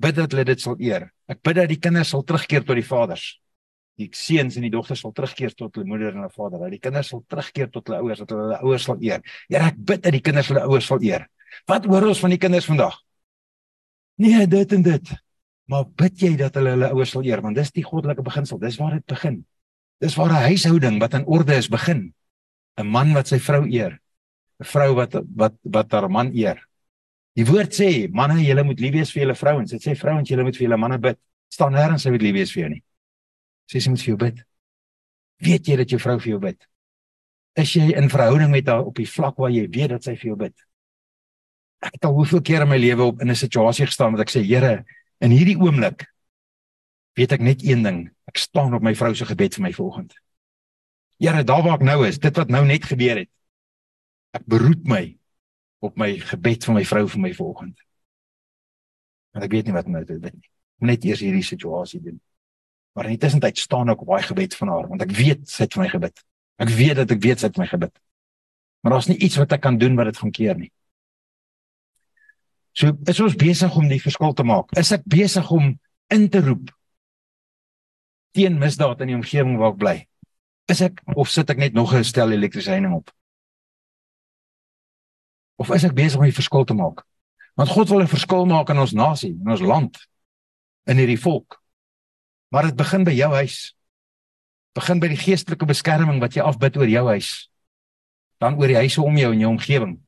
Bid dat hulle dit sal eer. Ek bid dat die kinders sal terugkeer tot die vaders die seuns en die dogters sal terugkeer tot hulle moeder en hulle vader. Dat die kinders sal terugkeer tot hulle ouers, dat hulle hulle ouers sal eer. Here, ek bid dat die kinders hulle ouers sal eer. Wat hoor ons van die kinders vandag? Nee, dit en dit. Maar bid jy dat hulle hulle ouers sal eer, want dis die goddelike beginsel. Dis waar dit begin. Dis waar 'n huishouding wat in orde is begin. 'n Man wat sy vrou eer. 'n Vrou wat wat wat haar man eer. Die woord sê, manne, julle moet lief wees vir julle vrouens. Dit sê vrouens, julle moet vir julle manne bid. staan nêrens hy moet lief wees vir jou nie sê sy moet vir jou bid. Weet jy dat jou vrou vir jou bid? Is jy in verhouding met haar op die vlak waar jy weet dat sy vir jou bid? Ek het al hoeveel keer in my lewe op in 'n situasie gestaan wat ek sê, Here, in hierdie oomblik weet ek net een ding. Ek staan op my vrou se gebed vir my volgende. Here, daar waar ek nou is, dit wat nou net gebeur het. Ek beroep my op my gebed vir my vrou vir my volgende. Maar ek weet nie wat nou te bid nie. Net eers hierdie situasie doen. Maar in die tussentyd staan ek op baie gebed van haar want ek weet sy het vir my gebid. Ek weet dat ek weet sy het my gebid. Maar daar's nie iets wat ek kan doen wat dit gaan keer nie. So is ons besig om die verskil te maak. Is ek besig om in te roep teen misdaad in die omgewing waar ek bly? Is ek of sit ek net nog 'n stel elektrisyne op? Of is ek besig om die verskil te maak? Want God wil 'n verskil maak in ons nasie, in ons land, in hierdie volk. Maar dit begin by jou huis. Begin by die geestelike beskerming wat jy afbid oor jou huis. Dan oor die huise om jou en jou omgewing.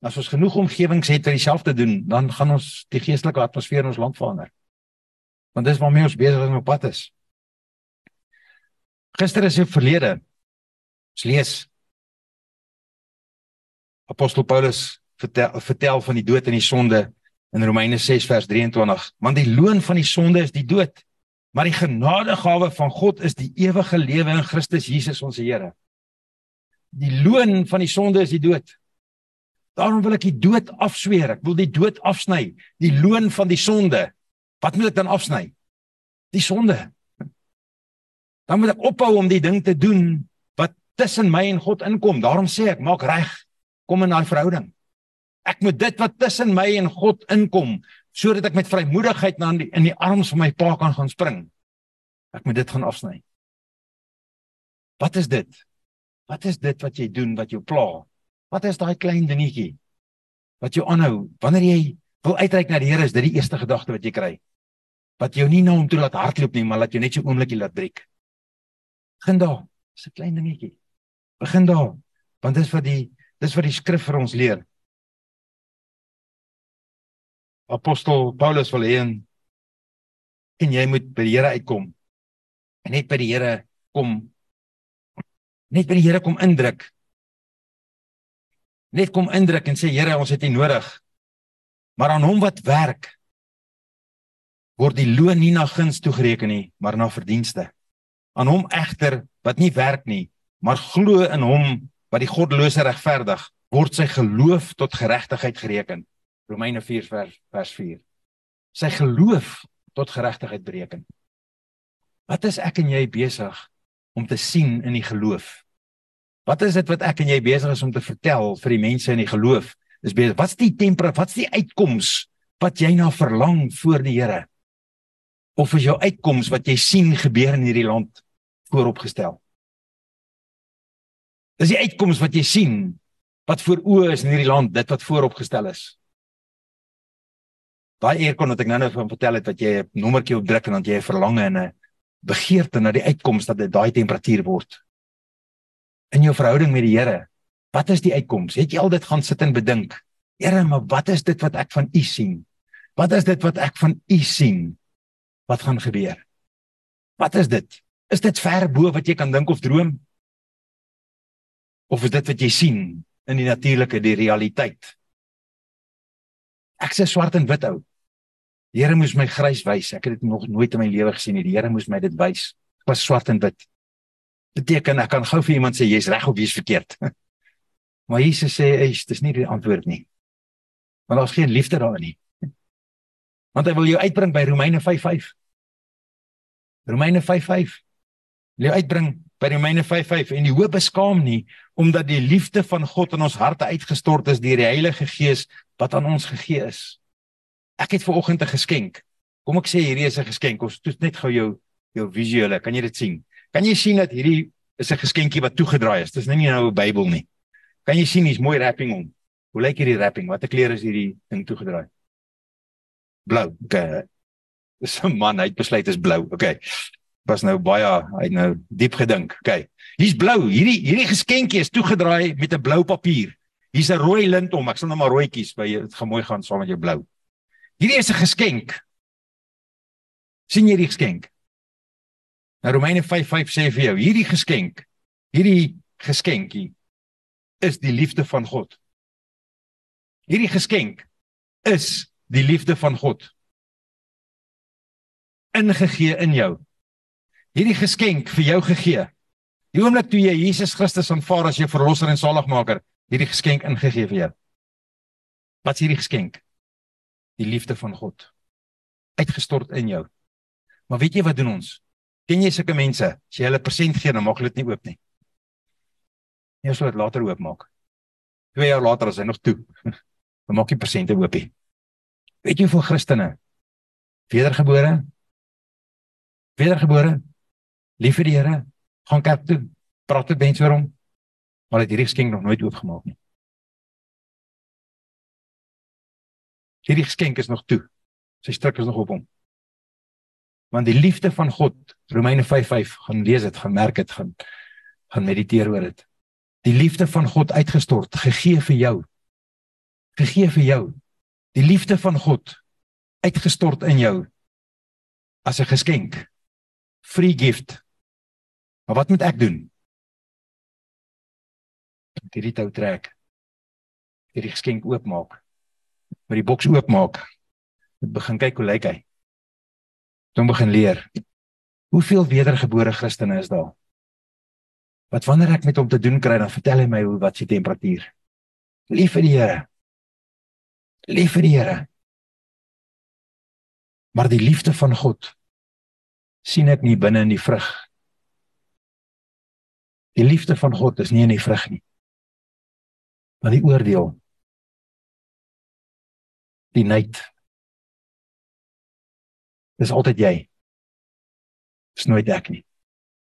As ons genoeg omgewings het wat dieselfde doen, dan gaan ons die geestelike atmosfeer in ons land verander. Want dis waarmee ons besig is op pad is. Gister is 'n verlede. Ons lees Apostel Paulus vertel vertel van die dood en die sonde in Romeine 6 vers 23. Want die loon van die sonde is die dood. Maar die genadegawe van God is die ewige lewe in Christus Jesus ons Here. Die loon van die sonde is die dood. Daarom wil ek die dood afsweer. Ek wil die dood afsny. Die loon van die sonde. Wat moet ek dan afsny? Die sonde. Dan moet ek ophou om die ding te doen wat tussen my en God inkom. Daarom sê ek, maak reg. Kom in daai verhouding. Ek moet dit wat tussen my en God inkom, sodat ek met vrymoedigheid na in die, in die arms van my pa kan gaan spring. Ek moet dit gaan afsny. Wat is dit? Wat is dit wat jy doen wat jou pla? Wat is daai klein dingetjie wat jou aanhou? Wanneer jy wil uitreik na die Here, is dit die eerste gedagte wat jy kry. Wat jou nie na hom toe laat hardloop nie, maar laat jou net so oomblikie laat breek. Begin daar. Dis 'n klein dingetjie. Begin daar. Want dis wat die dis wat die skrif vir ons leer apostel Paulus wil hê en jy moet by die Here uitkom. En net by die Here kom net by die Here kom indruk. Net kom indruk en sê Here, ons het U nodig. Maar aan hom wat werk word die loon nie na guns toegereken nie, maar na verdienste. Aan hom egter wat nie werk nie, maar glo in hom wat die goddelose regverdig, word sy geloof tot geregtigheid gereken. Romeine 4 vers vers 4. Sy geloof tot geregtigheid bereken. Wat is ek en jy besig om te sien in die geloof? Wat is dit wat ek en jy besig is om te vertel vir die mense in die geloof? Dis besig. Wat's die temper? Wat's die uitkoms wat jy na verlang voor die Here? Of is jou uitkoms wat jy sien gebeur in hierdie land vooropgestel? Dis die uitkoms wat jy sien wat voor oë is in hierdie land, dit wat vooropgestel is. Daai aircon wat ek nou net van vertel het wat jy 'n nommertjie op druk en dan jy 'n verlange en 'n begeerte na die uitkoms dat dit daai temperatuur word. In jou verhouding met die Here, wat is die uitkoms? Het jy al dit gaan sit en bedink? Here, maar wat is dit wat ek van U sien? Wat is dit wat ek van U sien? Wat gaan gebeur? Wat is dit? Is dit ver bo wat jy kan dink of droom? Of is dit wat jy sien in die natuurlike, die realiteit? Ek sê swart en wit ou. Here moes my grys wys. Ek het dit nog nooit in my lewe gesien nie. Die Here moes my dit wys. Dit was swart en wit. Beteken ek kan gou vir iemand sê jy's reg of jy's verkeerd. maar Jesus sê, "Ey, dis nie die antwoord nie." Want daar's geen liefde daarin nie. Want hy wil jou uitbring by Romeine 5:5. Romeine 5:5. Wil jou uitbring by Romeine 5:5 en die hoop beskaam nie omdat die liefde van God in ons harte uitgestort is deur die Heilige Gees wat aan ons gegee is. Ek het ver oggend 'n geskenk. Kom ek sê hierdie is 'n geskenk. Ons toets net gou jou jou visuele. Kan jy dit sien? Kan jy sien dat hierdie is 'n geskenkie wat toegedraai is? Dis nie nou 'n Bybel nie. Kan jy sien hier's mooi wrapping om? Hoe lyk hierdie wrapping? Watter kleur is hierdie ding toegedraai? Blou. Okay. Dis 'n man, hy het besluit is blou. Okay. Was nou baie, hy het nou diep gedink. Okay. Hier's blou. Hierdie hierdie geskenkie is toegedraai met 'n blou papier. Hier's 'n rooi lint om. Ek sal nou maar rooitjies by dit gaan mooi gaan saam met jou blou. Hierdie is 'n geskenk. sien jy die geskenk? Nou Romeine 5:5 sê vir jou, hierdie geskenk, hierdie geskenkie is die liefde van God. Hierdie geskenk is die liefde van God ingegee in jou. Hierdie geskenk vir jou gegee. Die oomblik toe jy Jesus Christus aanvaar as jou verlosser en saligmaker, hierdie geskenk ingegee vir jou. Wat is hierdie geskenk? Die liefde van God uitgestort in jou. Maar weet jy wat doen ons? Ken jy sulke mense? As jy hulle persent gee, dan maak hulle dit nie oop nie. Nee, sou dit later oopmaak. 2 jaar later as hy nog toe. Dan maak jy persente oop nie. Weet jy hoeveel Christene wedergebore wedergebore lief vir die Here gaan kerk toe praat met mense oor hom maar het hierdie geskenk nog nooit oopgemaak nie. Hierdie geskenk is nog toe. Sy stryk is nog op hom. Want die liefde van God, Romeine 5:5, gaan lees dit, gaan merk dit, gaan gaan mediteer oor dit. Die liefde van God uitgestort, gegee vir jou. Gegee vir jou die liefde van God uitgestort in jou as 'n geskenk. Free gift. Maar wat moet ek doen? Moet hierdie tou trek. Hierdie geskenk oopmaak. Met die boks oopmaak. Moet begin kyk hoe lyk hy. Dan begin leer. Hoeveel wedergebore Christene is daar? Wat wanneer ek met hom te doen kry, dan vertel hy my hoe wat sy temperatuur. Lief vir die Here lief vir die Here. Maar die liefde van God sien ek nie binne in die vrug. Die liefde van God is nie in die vrug nie. Maar die oordeel. Die nait. Dis altyd jy. Dis nooit ek nie.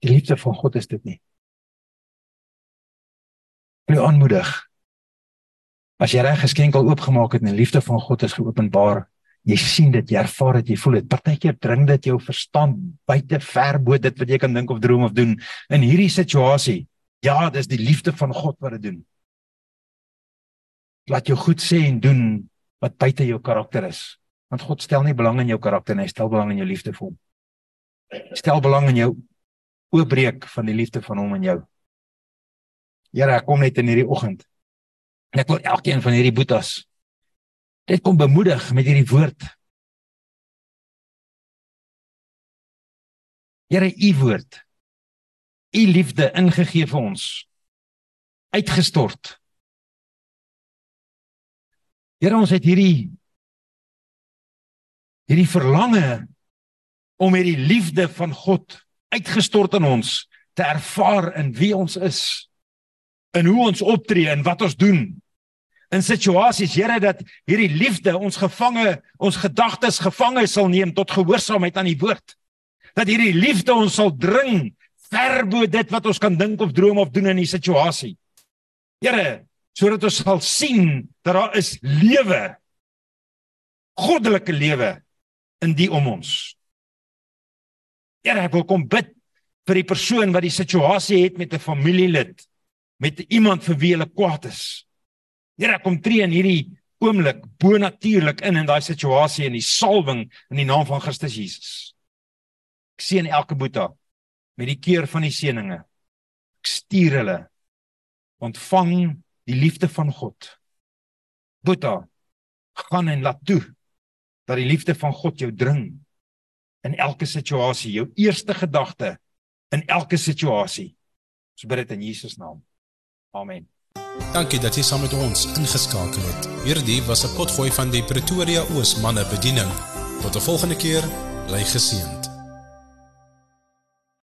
Die liefde van God is dit nie. Wil aanmoedig As jy reg geskenk al oopgemaak het en die liefde van God is geopenbaar, jy sien dit, jy ervaar dit, jy voel dit. Partykeer dring dit jou verstand buite ver bo dit wat jy kan dink of droom of doen in hierdie situasie. Ja, dis die liefde van God wat dit doen. Laat jou goed sê en doen wat buite jou karakter is. Want God stel nie belang in jou karakter nie, hy stel belang in jou liefde vir hom. Stel belang in jou oopbreek van die liefde van hom in jou. Here, ek kom net in hierdie oggend En ek wil elkeen van hierdie boetas dit kom bemoedig met hierdie woord. Here, u woord. U liefde ingegee vir ons. Uitgestort. Here, ons het hierdie hierdie verlange om hierdie liefde van God uitgestort in ons te ervaar in wie ons is in hoe ons optree en wat ons doen in situasies, Here, dat hierdie liefde ons gevange, ons gedagtes gevange sal neem tot gehoorsaamheid aan die woord. Dat hierdie liefde ons sal dring ver bo dit wat ons kan dink of droom of doen in die situasie. Here, sodat ons sal sien dat daar is lewe. Goddelike lewe in die om ons. Here, ek wil kom bid vir die persoon wat die situasie het met 'n familielid, met iemand vir wie hulle kwaad is. Here kom tree in hierdie oomblik bonatuurlik in in daai situasie en die salwing in die naam van Christus Jesus. Ek seën elke boeta met die keur van die seëninge. Ek stuur hulle ontvang die liefde van God. Boeta, gaan en laat toe dat die liefde van God jou dring in elke situasie, jou eerste gedagte in elke situasie. Ons bid dit in Jesus naam. Amen. Dankie dat jy saam met ons ingeskakel het. Hierdie was 'n potgooi van die Pretoria Oos manne bediening. Tot 'n volgende keer, bly geseën.